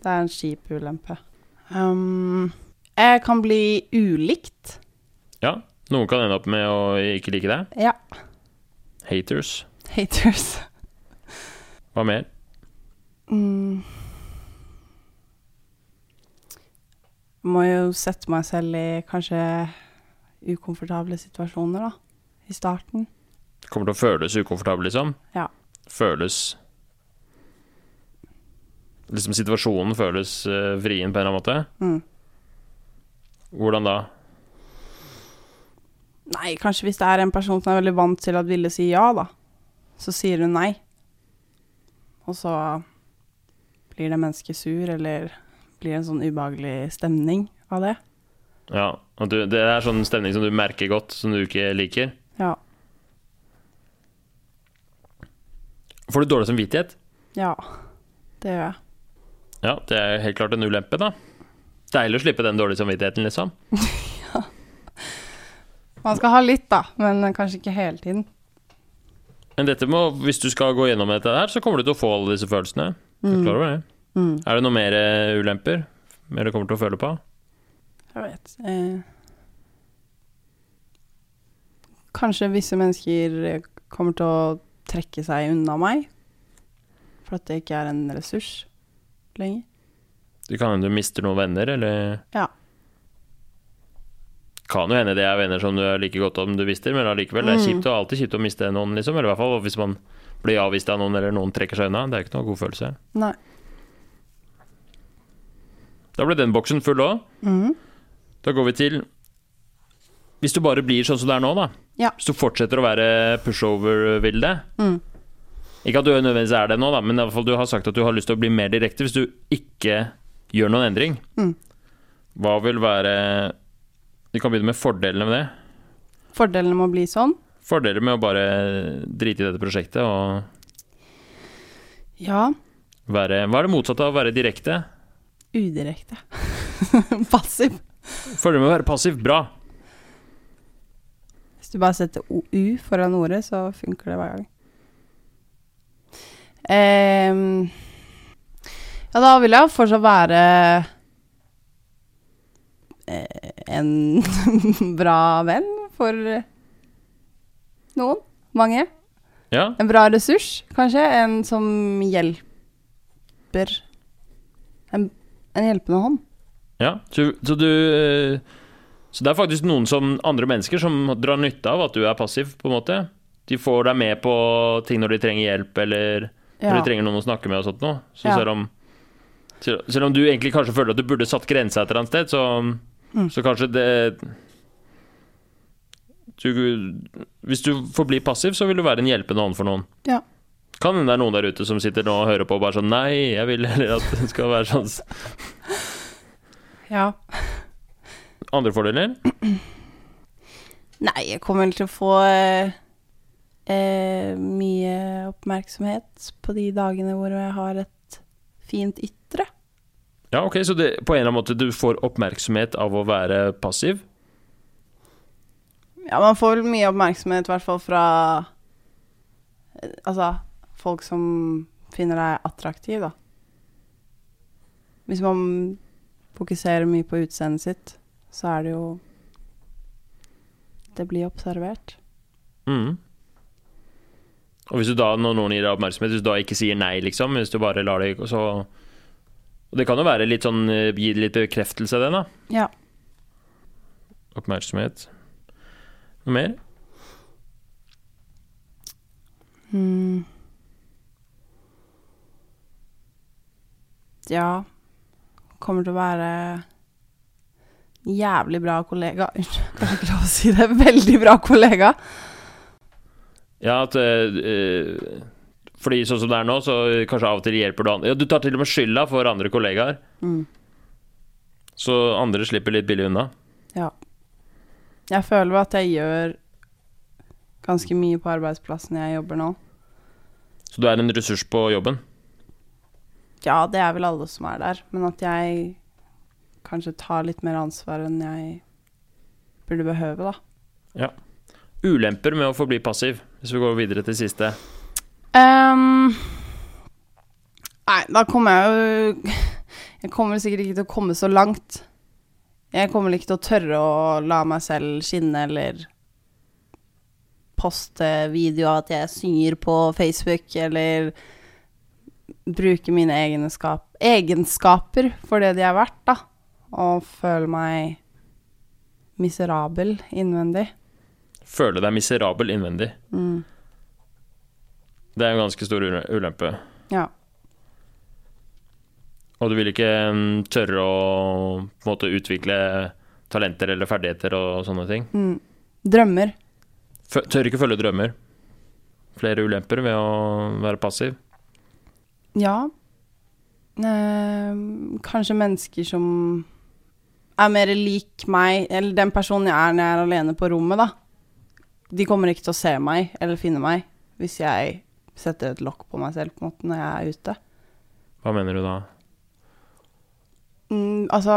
Det er en kjip ulempe. Um, Jeg kan bli ulikt. Ja. Noen kan ende opp med å ikke like deg. Ja. Haters. Haters. Hva mer? Mm. Må jo sette meg selv i kanskje ukomfortable situasjoner, da. I starten. Kommer til å føles ukomfortabel, liksom? Ja. Føles Liksom situasjonen føles uh, vrien på en eller annen måte? Mm. Hvordan da? Nei, kanskje hvis det er en person som er veldig vant til at ville si ja, da. Så sier hun nei. Og så blir det mennesket sur, eller blir det en sånn ubehagelig stemning av det. Ja, og du, Det er sånn stemning som du merker godt, som du ikke liker? Ja. Får du dårlig samvittighet? Ja. Det gjør jeg. Ja, det er helt klart en ulempe, da. Deilig å slippe den dårlige samvittigheten, liksom. Man skal ha litt, da, men kanskje ikke hele tiden. Men dette må, hvis du skal gå gjennom dette her, så kommer du til å få alle disse følelsene. Du er klar over det? Mm. Er det noe mer eh, ulemper? Mer du kommer til å føle på? Jeg vet. Eh, kanskje visse mennesker kommer til å trekke seg unna meg. For at det ikke er en ressurs lenger. Det kan hende du mister noen venner, eller Ja. Kan jo hende det er venner som du er like godt om du mister, men allikevel. Det er Mm. kjipt og alltid kjipt å miste noen, liksom. Eller i hvert fall hvis man blir avvist av noen, eller noen trekker seg unna. Det er ikke noe god følelse. Nei. Da ble den boksen full òg. Mm. Da går vi til Hvis du bare blir sånn som det er nå, da. Ja. Hvis du fortsetter å være pushover-Vilde. Mm. Ikke at du nødvendigvis er det nå, da, men i hvert fall du har sagt at du har lyst til å bli mer direkte. Hvis du ikke gjør noen endring, Mm. hva vil være Vi kan begynne med fordelene med det. Fordelene med å bli sånn? Fordeler med å bare drite i dette prosjektet og Ja. være Hva er det motsatte av å være direkte? Udirekte. Passiv. Fordeler med å være passiv. Bra. Hvis du bare setter OU foran ordet, så funker det hver gang. Um, ja, da vil jeg fortsatt være eh, en bra venn for noen. Mange. Ja. En bra ressurs, kanskje. En som hjelper En, en hjelpende hånd. ja. Så, så du eh, Så det er faktisk noen som andre mennesker som drar nytte av at du er passiv, på en måte. De får deg med på ting når de trenger hjelp, eller når Ja. de trenger noen å snakke med og sånt noe. Så Ja. selv om selv om du egentlig kanskje føler at du burde satt grensa et eller annet sted, så, Mm. så kanskje det du, Hvis du forblir passiv, så vil du være en hjelpende hånd for noen. Ja. Kan hende det er noen der ute som sitter nå og hører på og bare sånn Nei, jeg vil heller at det skal være sånn. ja. Andre fordeler? Nei, jeg kommer vel til å få eh, eh, mye oppmerksomhet på de dagene hvor jeg har et fint ytre. Ja, ok, Så det, på en eller annen måte du får oppmerksomhet av å være passiv? Ja, man får mye oppmerksomhet, i hvert fall fra Altså folk som finner deg attraktiv, da. Hvis man fokuserer mye på utseendet sitt, så er det jo Det blir observert. Mm. Og hvis du da, når noen gir deg oppmerksomhet, hvis du da ikke sier nei, liksom, hvis du bare lar det så Og det kan jo være litt sånn eh, Gi litt bekreftelse, det, da. Ja. Oppmerksomhet. Noe mer? Mm. Ja Kommer til å være jævlig bra kollega. Unnskyld, jeg ikke lov å si det. Veldig bra kollega. Ja, at uh, Fordi sånn som det er nå, så kanskje av og til hjelper du andre. Ja, du tar til og med skylda for andre kollegaer, Mm. så andre slipper litt billig unna. Ja. Jeg føler at jeg gjør ganske mye på arbeidsplassen jeg jobber nå. Så du er en ressurs på jobben. Ja, det er vel alle som er der, men at jeg kanskje tar litt mer ansvar enn jeg burde behøve, da. Ja. Ulemper med å forbli passiv, hvis vi går videre til siste. Ehm, nei, da kommer jeg jo Jeg kommer sikkert ikke til å komme så langt Jeg kommer ikke til å tørre å la meg selv skinne eller poste video av at jeg synger på Facebook, eller bruke mine egenskap, egenskaper for det de er verdt, da. Og føle meg miserabel innvendig. Føle deg miserabel innvendig. Mm. Det er en ganske stor ulempe. Ja. Og du vil ikke mm, tørre å måte utvikle talenter eller ferdigheter og sånne ting. Mm. Drømmer. F tør ikke følge drømmer. Flere ulemper ved å være passiv. Ja. Eh, kanskje mennesker som er mer lik meg, eller den personen jeg er når jeg er alene på rommet, da. De kommer ikke til å se meg eller finne meg hvis jeg setter et lokk på meg selv på en måte når jeg er ute. Hva mener du da? Mm, altså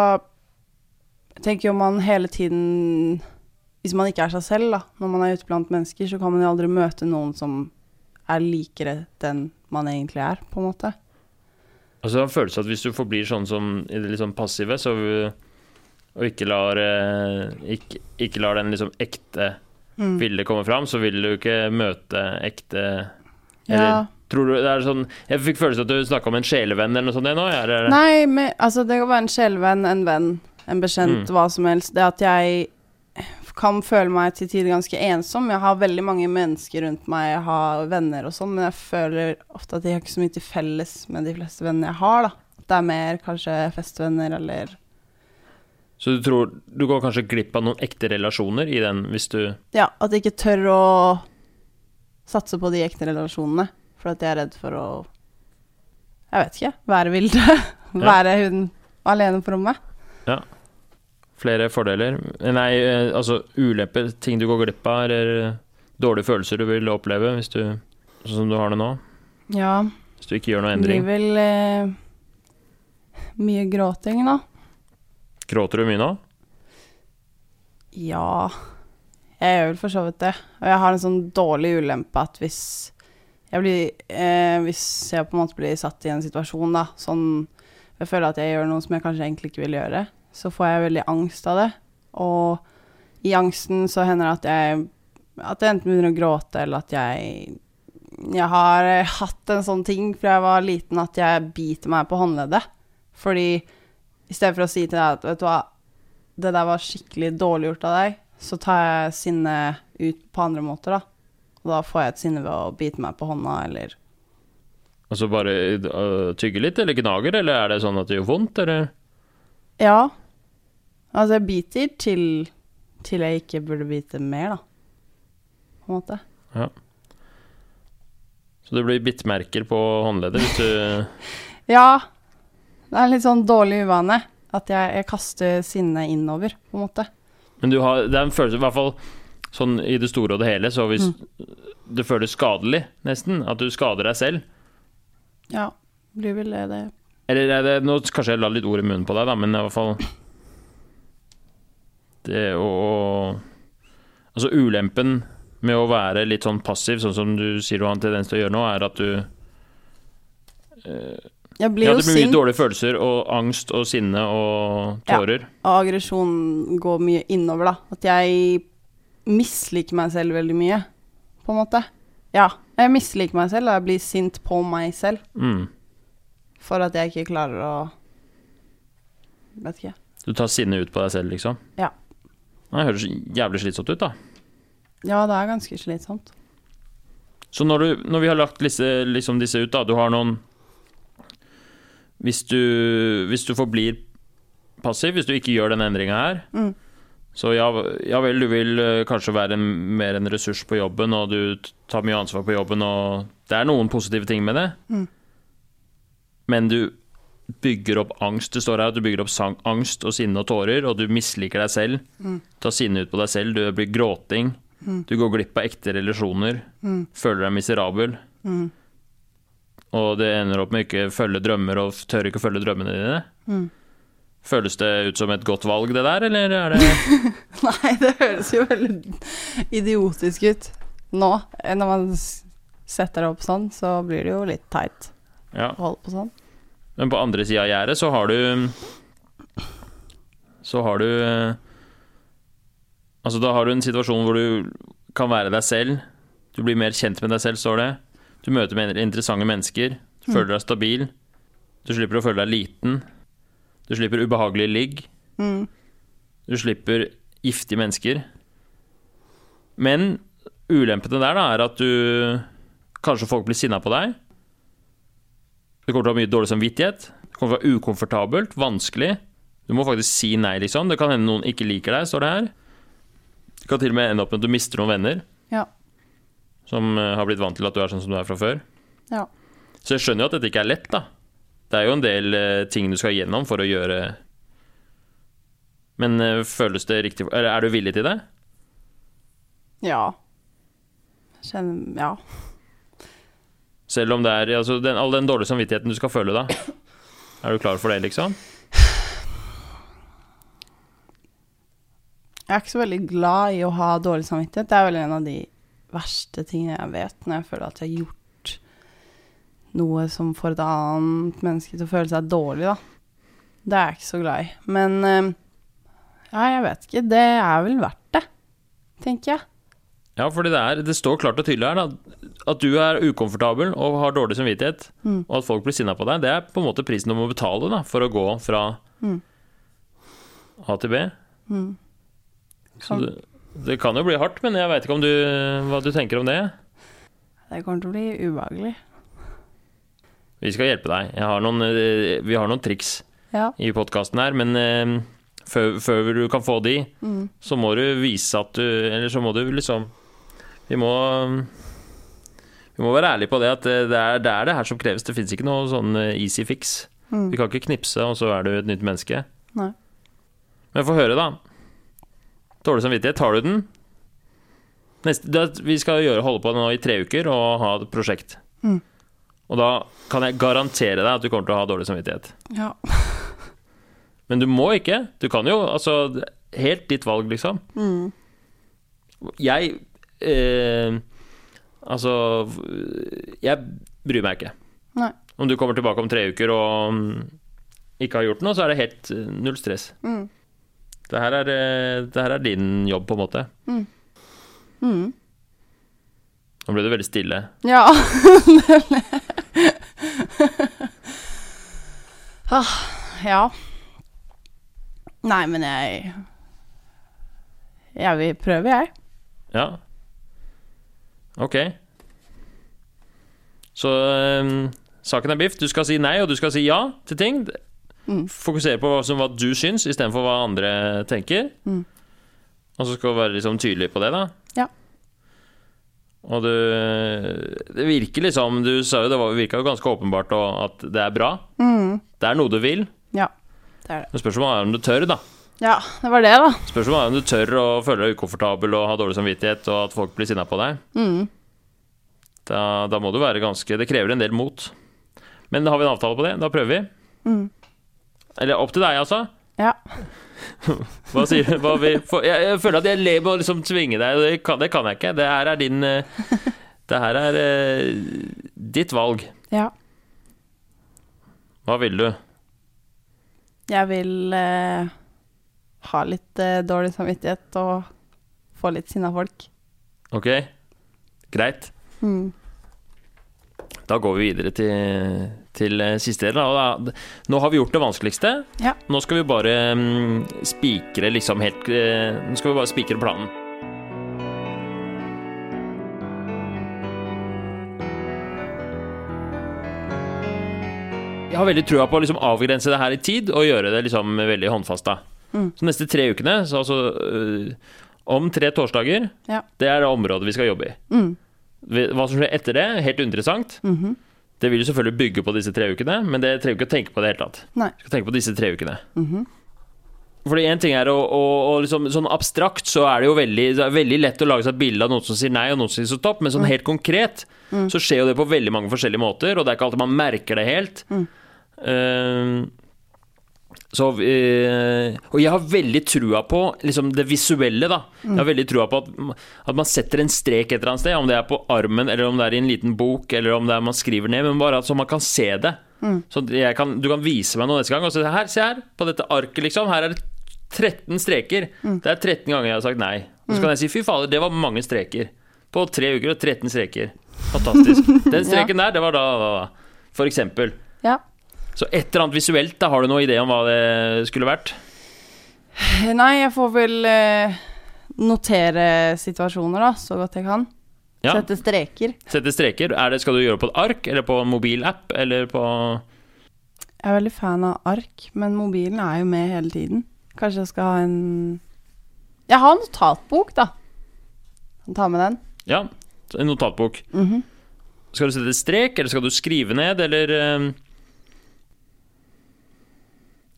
Jeg tenker jo man hele tiden Hvis man ikke er seg selv, da, når man er ute blant mennesker, så kan man jo aldri møte noen som er likere den man egentlig er, på en måte. Altså, det føles en følelse at hvis du forblir sånn som i det litt sånn passive, så, og ikke lar, eh, ikke, ikke lar den liksom ekte Mm. bildet komme fram, så vil du ikke møte ekte Ja. Eller tror du det er sånn Jeg fikk følelse av at du snakka om en sjelevenn eller noe sånt. Nå, eller? Nei, men, altså det kan være en sjelvenn, en venn, en bekjent, Mm. hva som helst. Det at jeg kan føle meg til tider ganske ensom. Jeg har veldig mange mennesker rundt meg, jeg har venner og sånn, men jeg føler ofte at jeg har ikke så mye til felles med de fleste vennene jeg har, da. Det er mer kanskje festvenner eller Så du tror du går kanskje glipp av noen ekte relasjoner i den hvis du Ja, at jeg ikke tør å satse på de ekte relasjonene. For at jeg er redd for å Jeg vet ikke. Være vilde. være hun alene på rommet. Ja. Flere fordeler? Nei, eh, altså ulemper, ting du går glipp av, eller dårlige følelser du vil oppleve hvis du Sånn som du har det nå? Ja. Hvis du ikke gjør noe Det blir vel eh, mye gråting, nå. Gråter du mye nå? Ja Jeg gjør vel for så vidt det. Og jeg har en sånn dårlig ulempe at hvis jeg blir eh, Hvis jeg på en måte blir satt i en situasjon, da, sånn Jeg føler at jeg gjør noe som jeg kanskje egentlig ikke vil gjøre, så får jeg veldig angst av det. Og i angsten så hender det at jeg At jeg enten begynner å gråte, eller at jeg Jeg har eh, hatt en sånn ting fra jeg var liten at jeg biter meg på håndleddet. Fordi i stedet for å si til deg at vet du hva, det der var skikkelig dårlig gjort av deg, så tar jeg sinnet ut på andre måter, da. Og da får jeg et sinne ved å bite meg på hånda, eller Altså bare uh, tygge litt, eller gnager, eller er det sånn at det gjør vondt, eller? Ja. Altså, jeg biter til, til jeg ikke burde bite mer, da. På en måte. Ja. Så det blir bittmerker på håndleddet hvis du Ja. Det er en litt sånn dårlig uvane. At jeg, jeg kaster sinnet innover, på en måte. Men du har, det er en følelse, i hvert fall sånn i det store og det hele, så hvis det føles skadelig, nesten, at du skader deg selv Ja, blir vel det. Eller er det, nå kanskje jeg la litt ord i munnen på deg, da, men i hvert fall Det å Altså ulempen med å være litt sånn passiv, sånn som du sier du har en tendens til å gjøre nå, er at du blir Ja, det blir mye dårlige følelser og angst og sinne og tårer. Ja. og aggresjon går mye innover, da. At jeg misliker meg selv veldig mye, på en måte. Ja, jeg misliker meg selv, og jeg blir sint på meg selv Mm. for at jeg ikke klarer å Vet ikke. Du tar sinnet ut på deg selv, liksom? Ja. Det høres jævlig slitsomt ut, da. Ja, det er ganske slitsomt. Så når, du, når vi har lagt disse, liksom disse ut, da Du har noen Hvis du, hvis du forblir passiv, hvis du ikke gjør den endringa her Mm. Så ja, ja vel, du vil eh, kanskje være mer en ressurs på jobben, og du tar mye ansvar på jobben, og det er noen positive ting med det. Mm. Men du bygger opp angst. Det står her at du bygger opp sang, angst og sinne og tårer, og du misliker deg selv. Mm. Tar sinne ut på deg selv, du blir gråting. Mm. Du går glipp av ekte relasjoner. Mm. Føler deg miserabel. Mm. Og det ender opp med ikke følge drømmer og tør ikke å følge drømmene dine. Mm. Føles det ut som et godt valg, det der, eller er det Nei, det høres jo veldig idiotisk ut nå. Når man setter det opp sånn, så blir det jo litt teit Ja. å holde på sånn. Men på andre sida av gjerdet så har du så har du eh, Altså, da har du en situasjon hvor du kan være deg selv. Du blir mer kjent med deg selv, står det. Du møter med interessante mennesker. Du føler deg stabil. Du slipper å føle deg liten. Du slipper ubehagelig ligg. Mm. Du slipper giftige mennesker. Men ulempene der da, er at du Kanskje folk blir sinna på deg. Du kommer til å ha mye dårlig samvittighet. Det kommer til å være ukomfortabelt, vanskelig. Du må faktisk si nei, liksom. Det kan hende noen ikke liker deg, står det her. Det kan til og med ende opp med at du mister noen venner Ja. Som eh, har blitt vant til at du er sånn som du er fra før. Ja. Så jeg skjønner jo at dette ikke er lett, da. Det er jo en del eh, ting du skal gjennom for å gjøre Men eh, føles det riktig Eller er du villig til det? Ja. Kjenner Ja. Selv om det er altså, den, all den dårlige samvittigheten du skal føle da. Er du klar for det, liksom? Jeg er ikke så veldig glad i å ha dårlig samvittighet. Det er vel en av de verste tingene jeg vet, når jeg føler at jeg har gjort noe som får et annet menneske til å føle seg dårlig, da. Det er jeg ikke så glad i. Men eh, ja, jeg vet ikke. Det er vel verdt det, tenker jeg. Ja, fordi det, er, det står klart og tydelig her da, at du er ukomfortabel og har dårlig samvittighet, Mm. og at folk blir sinna på deg. Det er på en måte prisen du må betale da, for å gå fra Mm. A til B. Mm. Så det, det kan jo bli hardt, men jeg veit ikke om du, hva du tenker om det. Det kommer til å bli ubehagelig. Vi skal hjelpe deg. Jeg har noen, eh, vi har noen triks Ja. i podkasten her, men eh, før, før du kan få de, Mm. så må du vise at du Eller så må du liksom Vi må Vi må være ærlige på det at det er det, er det her som kreves. Det fins ikke noe sånn eh, easy fix. Mm. Vi kan ikke knipse, og så er du et nytt menneske. Nei. Men få høre, da. Dårlig samvittighet, tar du den? Neste, det, vi skal gjøre, holde på nå i tre uker og ha et prosjekt. Mm. Og da kan jeg garantere deg at du kommer til å ha dårlig samvittighet. Ja. Men du må ikke. Du kan jo Altså, helt ditt valg, liksom. Mm. Jeg eh, Altså Jeg bryr meg ikke. Nei. Om du kommer tilbake om tre uker og ikke har gjort noe, så er det helt eh, null stress. Mm. Det her er, eh, det her er din jobb, på en måte. Mm. Nå ble du veldig stille. Ja. ah, ja. Nei, men jeg Jeg vil prøve, jeg. Ja. Ok. Så um, saken er biff. Du skal si nei, og du skal si ja til ting. Mm. Fokusere på hva, som, hva du syns, istedenfor hva andre tenker. Mm. Og så skal du være liksom tydelig på det, da. Ja. Og du Det virker liksom Du sa jo det var- virka jo ganske åpenbart og at det er bra. Mm. Det er noe du vil. Ja, det er det. Men spørsmålet er om du tør, da. Ja, det var det, da. Spørsmålet er om du tør å føle deg ukomfortabel og ha dårlig samvittighet, og at folk blir sinna på deg. Mm. Da, da må du være ganske Det krever en del mot. Men da har vi en avtale på det. Da prøver vi. Mm. Eller opp til deg, altså. Ja. Hva sier du? Hva vi, for, jeg, jeg føler at jeg ler med å liksom tvinge deg. Det kan, det kan jeg ikke. Det her er din eh, Det her er eh, ditt valg. ja. Hva vil du? Jeg vil eh, ha litt eh, dårlig samvittighet og få litt sinna folk. Ok? Greit. Mm. Da går vi videre til, til eh, siste del. Nå har vi gjort det vanskeligste. Ja. Nå skal vi bare mm, spikre liksom helt eh, Nå skal vi bare spikre planen. Jeg har veldig trua på å liksom avgrense det her i tid og gjøre det liksom veldig håndfast. Mm. Så neste tre ukene, så altså øh, Om tre torsdager, Ja. det er det området vi skal jobbe i. Mm. Hva som skjer etter det, helt uinteressant. -hmm. Det vil jo selvfølgelig bygge på disse tre ukene, men det trenger vi ikke å tenke på i det hele tatt. Nei. Vi skal tenke på disse tre ukene. Mhm. Fordi en ting er å, å, å liksom, Sånn abstrakt så er det jo veldig, det veldig lett å lage seg et bilde av noen som sier nei, og noen som sier så topp, men sånn helt konkret så skjer jo det på veldig mange forskjellige måter, og det er ikke alltid man merker det helt. Eh, så øh, Og jeg har veldig trua på liksom det visuelle, da. Jeg har veldig trua på at, at man setter en strek et eller annet sted, om det er på armen, eller om det er i en liten bok, eller om det er man skriver ned, men bare at så man kan se det. Så jeg kan, du kan vise meg noe neste gang og så her, se her, på dette arket, liksom. Her er det 13 streker. Det er 13 ganger jeg har sagt nei. Og så kan jeg si fy fader, det var mange streker. På tre uker og 13 streker. Fantastisk. Den streken der, det var da, da, da. For eksempel. Ja. Så et eller annet visuelt, da har du noen idé om hva det skulle vært? Nei, jeg får vel eh, notere situasjoner, da, så godt jeg kan. Ja. Sette streker. Sette streker. Er det, skal du gjøre på et ark, eller på en mobilapp, eller på Jeg er veldig fan av ark, men mobilen er jo med hele tiden. Kanskje jeg skal ha en Jeg har en notatbok, da. Ta med den. Ja, en notatbok. Mhm. Skal du sette strek, eller skal du skrive ned, eller eh,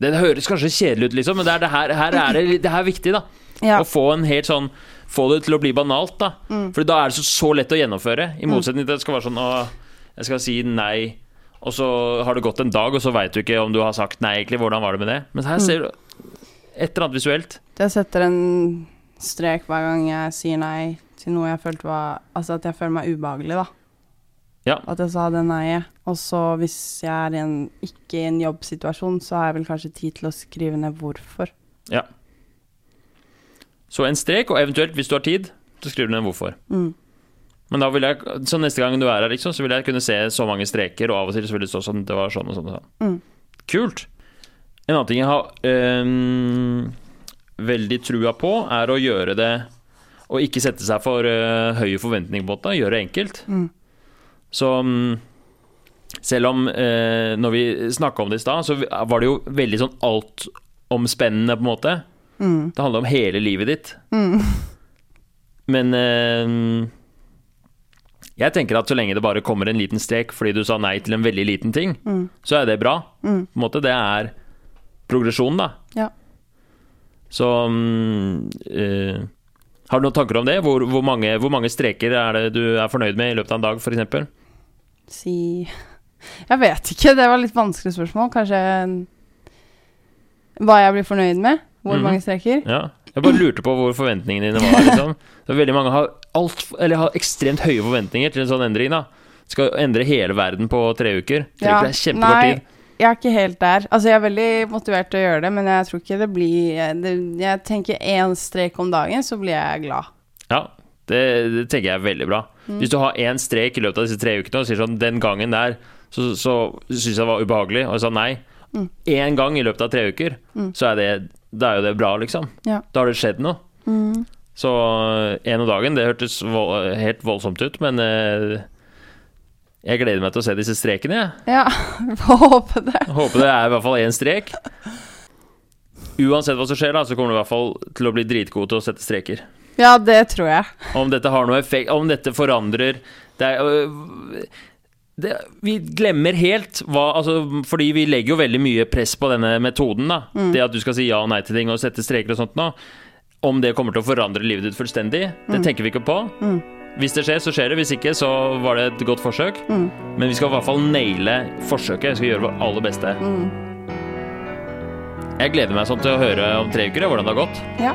Det høres kanskje kjedelig ut, liksom, men det er det her, her er det, det er viktig, da. Ja. Å få en helt sånn Få det til å bli banalt, da. Mm. For da er det så, så lett å gjennomføre. I motsetning til at det skal være sånn Å, jeg skal si nei, og så har det gått en dag, og så veit du ikke om du har sagt nei, egentlig. Hvordan var det med det? Men Mm. her ser du et eller annet visuelt. Jeg setter en strek hver gang jeg sier nei til noe jeg følte var Altså at jeg føler meg ubehagelig, da. Ja. At jeg sa det nei-et. Og så hvis jeg er i en, ikke i en jobbsituasjon, så har jeg vel kanskje tid til å skrive ned hvorfor. Ja. Så en strek, og eventuelt, hvis du har tid, så skriver du ned hvorfor. Mm. Men da vil jeg, så neste gang du er her, liksom, så vil jeg kunne se så mange streker, og av og til så vil det stå sånn Det var sånn og sånn og sånn. Mm. Kult. En annen ting jeg har øh, veldig trua på, er å gjøre det Og ikke sette seg for øh, høye forventninger på det. Gjøre det enkelt. Mm. Så mm, selv om eh, Når vi snakka om det i stad, så var det jo veldig sånn altomspennende, på en måte. Mm. Det handler om hele livet ditt. Mm. Men eh, jeg tenker at så lenge det bare kommer en liten strek fordi du sa nei til en veldig liten ting, Mm. så er det bra. Mm. På en måte, det er progresjon, da. Ja. Så um, eh, Har du noen tanker om det? Hvor, hvor, mange, hvor mange streker er det du er fornøyd med i løpet av en dag, f.eks.? Si Jeg vet ikke, det var litt vanskelig spørsmål. Kanskje hva jeg blir fornøyd med? Hvor mm. mange streker? Ja. Jeg bare lurte på hvor forventningene dine var. Liksom. Så veldig mange har, alt, eller har ekstremt høye forventninger til en sånn endring. da Skal endre hele verden på tre uker. Tre Ja, uker er kjempekort nei. tid. Jeg er ikke helt der. Altså, jeg er veldig motivert til å gjøre det, men jeg tror ikke det blir det, Jeg tenker én strek om dagen, så blir jeg glad. Det, det tenker jeg er veldig bra. Mm. Hvis du har én strek i løpet av disse tre ukene og sier sånn Den gangen der så, så syns jeg det var ubehagelig, og jeg sa nei. Mm. Én gang i løpet av tre uker, Mm. så er det, da er jo det bra, liksom. Ja. Da har det skjedd noe. Mm. Så én om dagen, det hørtes vold, helt voldsomt ut, men eh, jeg gleder meg til å se disse strekene, jeg. Ja, får håpe det. Håper det er i hvert fall én strek. Uansett hva som skjer, da, så kommer du i hvert fall til å bli dritgod til å sette streker. Ja, det tror jeg. Om dette har noe effekt Om dette forandrer det er, øh, det, Vi glemmer helt hva altså, Fordi vi legger jo veldig mye press på denne metoden. da Mm. Det at du skal si ja og nei til ting og sette streker og sånt nå. Om det kommer til å forandre livet ditt fullstendig, det Mm. tenker vi ikke på. Mm. Hvis det skjer, så skjer det. Hvis ikke, så var det et godt forsøk. Mm. Men vi skal i hvert fall naile forsøket. Vi skal gjøre vårt aller beste. Mm. Jeg gleder meg sånn til å høre om tre uker hvordan det har gått. Ja.